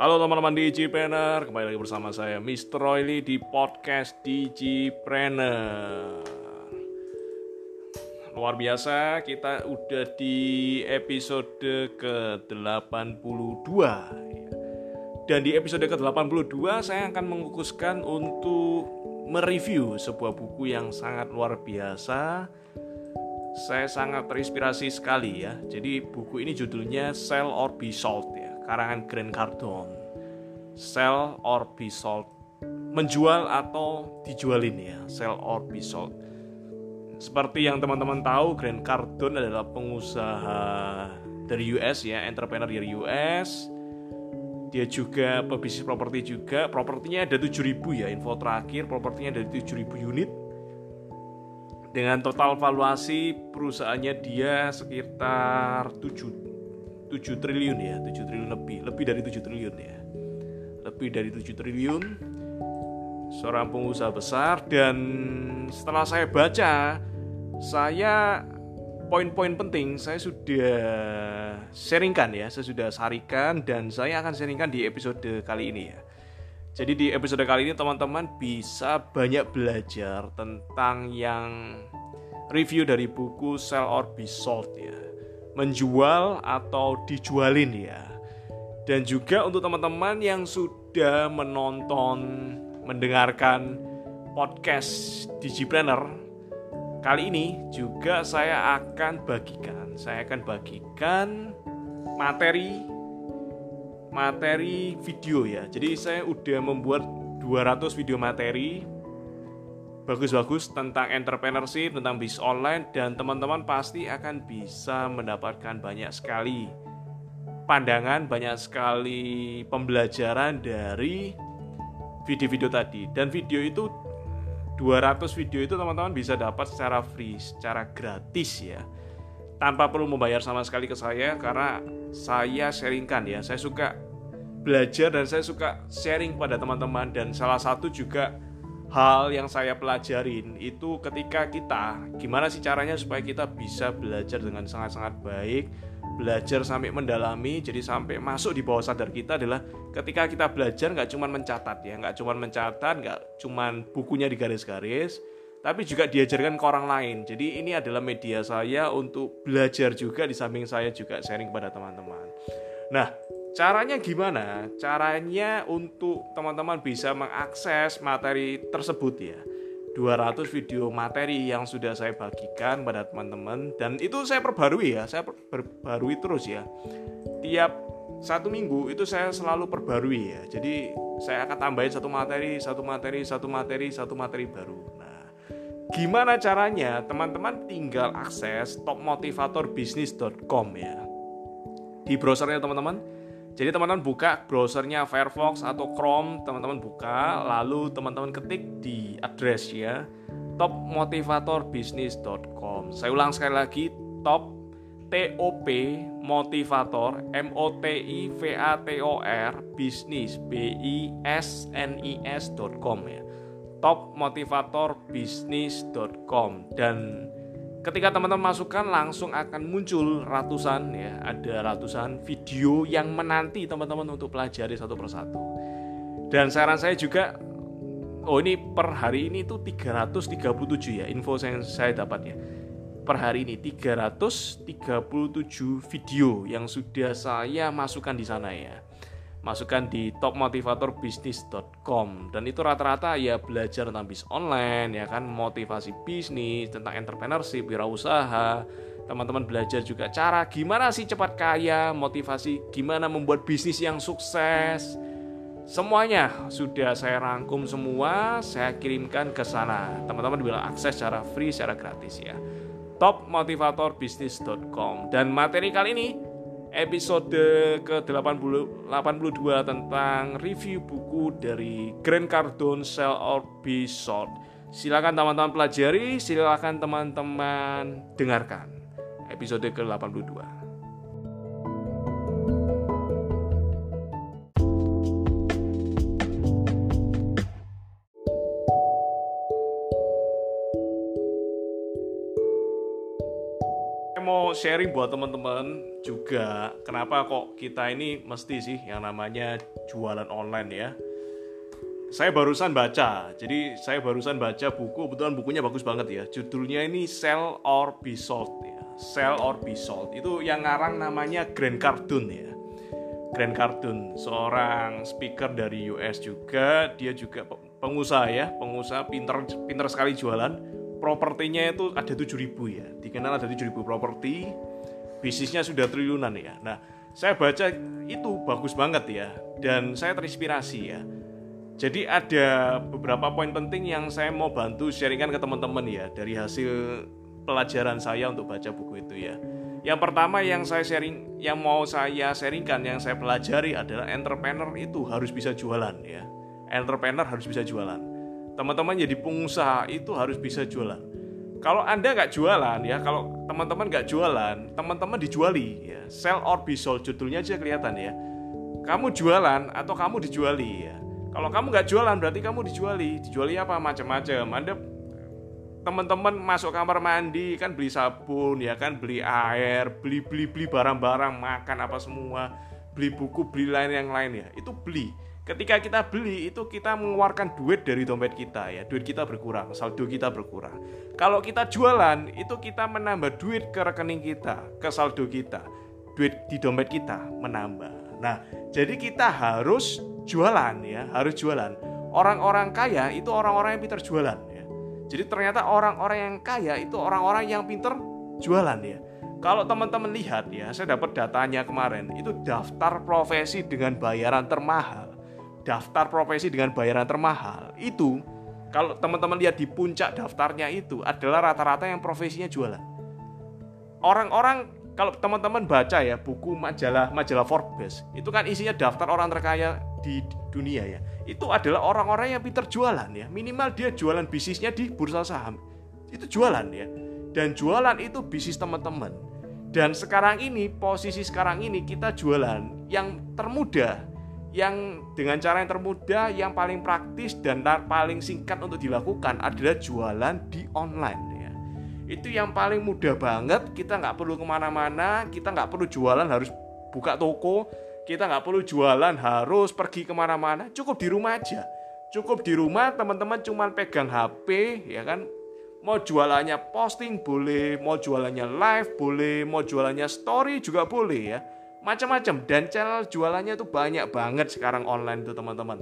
Halo teman-teman Digipreneur, kembali lagi bersama saya Mr. Royli di podcast Digipreneur. Luar biasa, kita udah di episode ke-82 Dan di episode ke-82 saya akan mengukuskan untuk mereview sebuah buku yang sangat luar biasa Saya sangat terinspirasi sekali ya Jadi buku ini judulnya Sell or Be Sold karangan Grant Cardone. Sell or be sold. Menjual atau dijualin ya sell or be sold. Seperti yang teman-teman tahu Grant Cardone adalah pengusaha dari US ya entrepreneur dari US dia juga pebisnis properti juga. Propertinya ada 7000 ya info terakhir propertinya ada 7000 unit. Dengan total valuasi perusahaannya dia sekitar 7 7 triliun ya 7 triliun lebih lebih dari 7 triliun ya. Lebih dari 7 triliun seorang pengusaha besar dan setelah saya baca saya poin-poin penting saya sudah sharingkan ya saya sudah sarikan dan saya akan sharingkan di episode kali ini ya. Jadi di episode kali ini teman-teman bisa banyak belajar tentang yang review dari buku Sell or Be Sold ya menjual atau dijualin ya. Dan juga untuk teman-teman yang sudah menonton, mendengarkan podcast Digipreneur, kali ini juga saya akan bagikan, saya akan bagikan materi materi video ya. Jadi saya udah membuat 200 video materi bagus-bagus tentang entrepreneurship, tentang bisnis online dan teman-teman pasti akan bisa mendapatkan banyak sekali pandangan, banyak sekali pembelajaran dari video-video tadi. Dan video itu 200 video itu teman-teman bisa dapat secara free, secara gratis ya. Tanpa perlu membayar sama sekali ke saya karena saya sharingkan ya. Saya suka belajar dan saya suka sharing pada teman-teman dan salah satu juga hal yang saya pelajarin itu ketika kita gimana sih caranya supaya kita bisa belajar dengan sangat-sangat baik belajar sampai mendalami jadi sampai masuk di bawah sadar kita adalah ketika kita belajar nggak cuma mencatat ya nggak cuma mencatat nggak cuma bukunya di garis-garis tapi juga diajarkan ke orang lain. Jadi ini adalah media saya untuk belajar juga di samping saya juga sharing kepada teman-teman. Nah Caranya gimana? Caranya untuk teman-teman bisa mengakses materi tersebut ya. 200 video materi yang sudah saya bagikan pada teman-teman dan itu saya perbarui ya, saya perbarui terus ya. Tiap satu minggu itu saya selalu perbarui ya. Jadi saya akan tambahin satu materi, satu materi, satu materi, satu materi baru. Nah, gimana caranya? Teman-teman tinggal akses topmotivatorbisnis.com ya. Di browsernya teman-teman jadi teman-teman buka browsernya Firefox atau Chrome, teman-teman buka, lalu teman-teman ketik di address ya topmotivatorbisnis.com. Saya ulang sekali lagi, top T O P motivator M O T I V A T O R bisnis B I S N I S.com ya. topmotivatorbisnis.com dan ketika teman-teman masukkan langsung akan muncul ratusan ya ada ratusan video yang menanti teman-teman untuk pelajari satu persatu. Dan saran saya juga oh ini per hari ini tuh 337 ya info yang saya dapat ya per hari ini 337 video yang sudah saya masukkan di sana ya masukkan di topmotivatorbisnis.com dan itu rata-rata ya belajar tentang bisnis online ya kan? Motivasi bisnis tentang entrepreneurship wirausaha. Teman-teman belajar juga cara gimana sih cepat kaya motivasi gimana membuat bisnis yang sukses. Semuanya sudah saya rangkum semua saya kirimkan ke sana. Teman-teman bisa akses secara free secara gratis ya. Topmotivatorbisnis.com dan materi kali ini episode ke-82 tentang review buku dari Grant Cardone Sell or Be Sold. Silakan teman-teman pelajari, silakan teman-teman dengarkan episode ke-82. Mau sharing buat teman-teman juga kenapa kok kita ini mesti sih yang namanya jualan online ya. Saya barusan baca jadi saya barusan baca buku kebetulan bukunya bagus banget ya. Judulnya ini Sell or Be Sold ya. Sell or Be Sold. Itu yang ngarang namanya Grant Cardone ya. Grant Cardone seorang speaker dari US juga. Dia juga pengusaha ya pengusaha pinter pinter sekali jualan propertinya itu ada 7000 ya dikenal ada 7000 properti bisnisnya sudah triliunan ya nah saya baca itu bagus banget ya dan saya terinspirasi ya jadi ada beberapa poin penting yang saya mau bantu sharingkan ke teman-teman ya dari hasil pelajaran saya untuk baca buku itu ya. Yang pertama yang saya sharing, yang mau saya sharingkan, yang saya pelajari adalah entrepreneur itu harus bisa jualan ya. Entrepreneur harus bisa jualan. Teman-teman jadi pengusaha itu harus bisa jualan. Kalau anda nggak jualan ya, kalau teman-teman nggak jualan, teman-teman dijuali ya. Sell or be sold judulnya aja kelihatan ya. Kamu jualan atau kamu dijuali ya kalau kamu nggak jualan berarti kamu dijuali. Dijuali apa? Macam-macam. Anda teman-teman masuk kamar mandi kan beli sabun ya kan beli air beli beli beli barang-barang makan apa semua beli buku beli lain yang lain ya itu beli ketika kita beli itu kita mengeluarkan duit dari dompet kita ya duit kita berkurang saldo kita berkurang kalau kita jualan itu kita menambah duit ke rekening kita ke saldo kita duit di dompet kita menambah nah jadi kita harus jualan ya, harus jualan. Orang-orang kaya itu orang-orang yang pintar jualan ya. Jadi ternyata orang-orang yang kaya itu orang-orang yang pintar jualan ya. Kalau teman-teman lihat ya, saya dapat datanya kemarin, itu daftar profesi dengan bayaran termahal. Daftar profesi dengan bayaran termahal. Itu kalau teman-teman lihat di puncak daftarnya itu adalah rata-rata yang profesinya jualan. Orang-orang kalau teman-teman baca ya buku majalah majalah Forbes, itu kan isinya daftar orang terkaya di dunia ya. Itu adalah orang-orang yang pintar jualan ya. Minimal dia jualan bisnisnya di bursa saham. Itu jualan ya. Dan jualan itu bisnis teman-teman. Dan sekarang ini posisi sekarang ini kita jualan yang termudah yang dengan cara yang termudah yang paling praktis dan paling singkat untuk dilakukan adalah jualan di online ya. Itu yang paling mudah banget. Kita nggak perlu ke mana-mana. Kita nggak perlu jualan harus buka toko. Kita nggak perlu jualan harus pergi ke mana-mana. Cukup di rumah aja. Cukup di rumah teman-teman cuma pegang HP ya kan? Mau jualannya posting boleh mau jualannya live boleh mau jualannya story juga boleh ya macam-macam dan channel jualannya tuh banyak banget sekarang online tuh teman-teman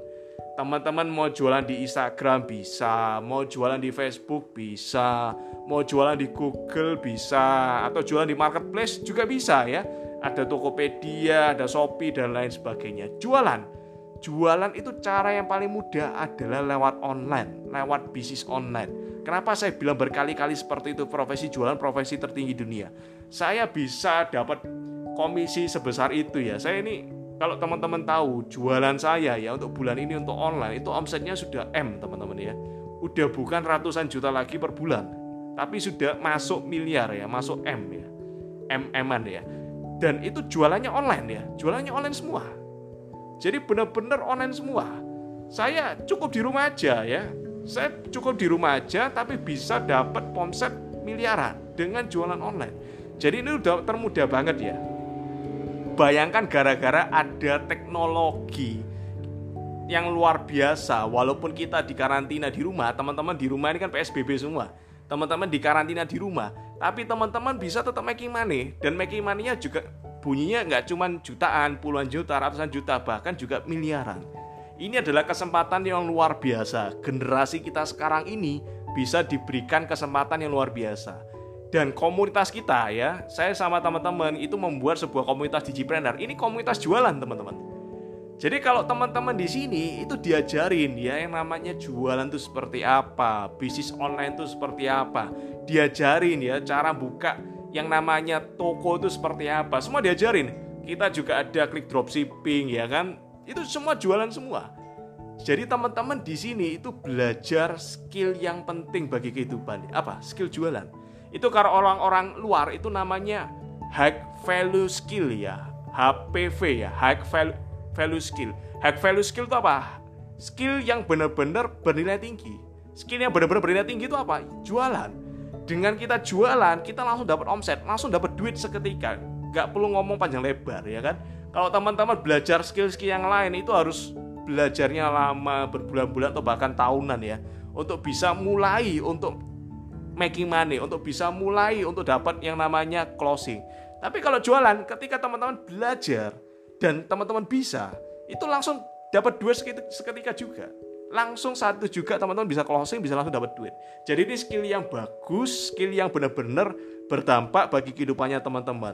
teman-teman mau jualan di Instagram bisa mau jualan di Facebook bisa mau jualan di Google bisa atau jualan di marketplace juga bisa ya ada Tokopedia, ada Shopee dan lain sebagainya. Jualan. Jualan itu cara yang paling mudah adalah lewat online, lewat bisnis online. Kenapa saya bilang berkali-kali seperti itu profesi jualan profesi tertinggi dunia. Saya bisa dapat komisi sebesar itu ya. Saya ini kalau teman-teman tahu jualan saya ya untuk bulan ini untuk online itu omsetnya sudah M teman-teman ya. Udah bukan ratusan juta lagi per bulan, tapi sudah masuk miliar ya, masuk M ya. M-an ya dan itu jualannya online ya jualannya online semua jadi benar-benar online semua saya cukup di rumah aja ya saya cukup di rumah aja tapi bisa dapat omset miliaran dengan jualan online jadi ini udah termudah banget ya bayangkan gara-gara ada teknologi yang luar biasa walaupun kita di karantina di rumah teman-teman di rumah ini kan PSBB semua teman-teman di karantina di rumah tapi teman-teman bisa tetap making money dan making money-nya juga bunyinya nggak cuma jutaan, puluhan juta, ratusan juta, bahkan juga miliaran. Ini adalah kesempatan yang luar biasa. Generasi kita sekarang ini bisa diberikan kesempatan yang luar biasa. Dan komunitas kita ya, saya sama teman-teman itu membuat sebuah komunitas digipreneur. Ini komunitas jualan teman-teman. Jadi kalau teman-teman di sini itu diajarin ya yang namanya jualan itu seperti apa, bisnis online itu seperti apa, diajarin ya cara buka yang namanya toko itu seperti apa, semua diajarin. Kita juga ada klik dropshipping ya kan, itu semua jualan semua. Jadi teman-teman di sini itu belajar skill yang penting bagi kehidupan. Apa? Skill jualan. Itu kalau orang-orang luar itu namanya high value skill ya, HPV ya, high value skill. High value skill itu apa? Skill yang benar-benar bernilai tinggi. Skill yang benar-benar bernilai tinggi itu apa? Jualan. dengan kita jualan kita langsung dapat omset langsung dapat duit seketika nggak perlu ngomong panjang lebar ya kan kalau teman-teman belajar skill-skill yang lain itu harus belajarnya lama berbulan-bulan atau bahkan tahunan ya untuk bisa mulai untuk making money untuk bisa mulai untuk dapat yang namanya closing. Tapi kalau jualan ketika teman-teman belajar dan teman-teman bisa itu langsung dapat duit seketika juga. Langsung satu juga teman-teman bisa closing bisa langsung dapat duit. Jadi ini skill yang bagus skill yang benar-benar berdampak bagi kehidupannya teman-teman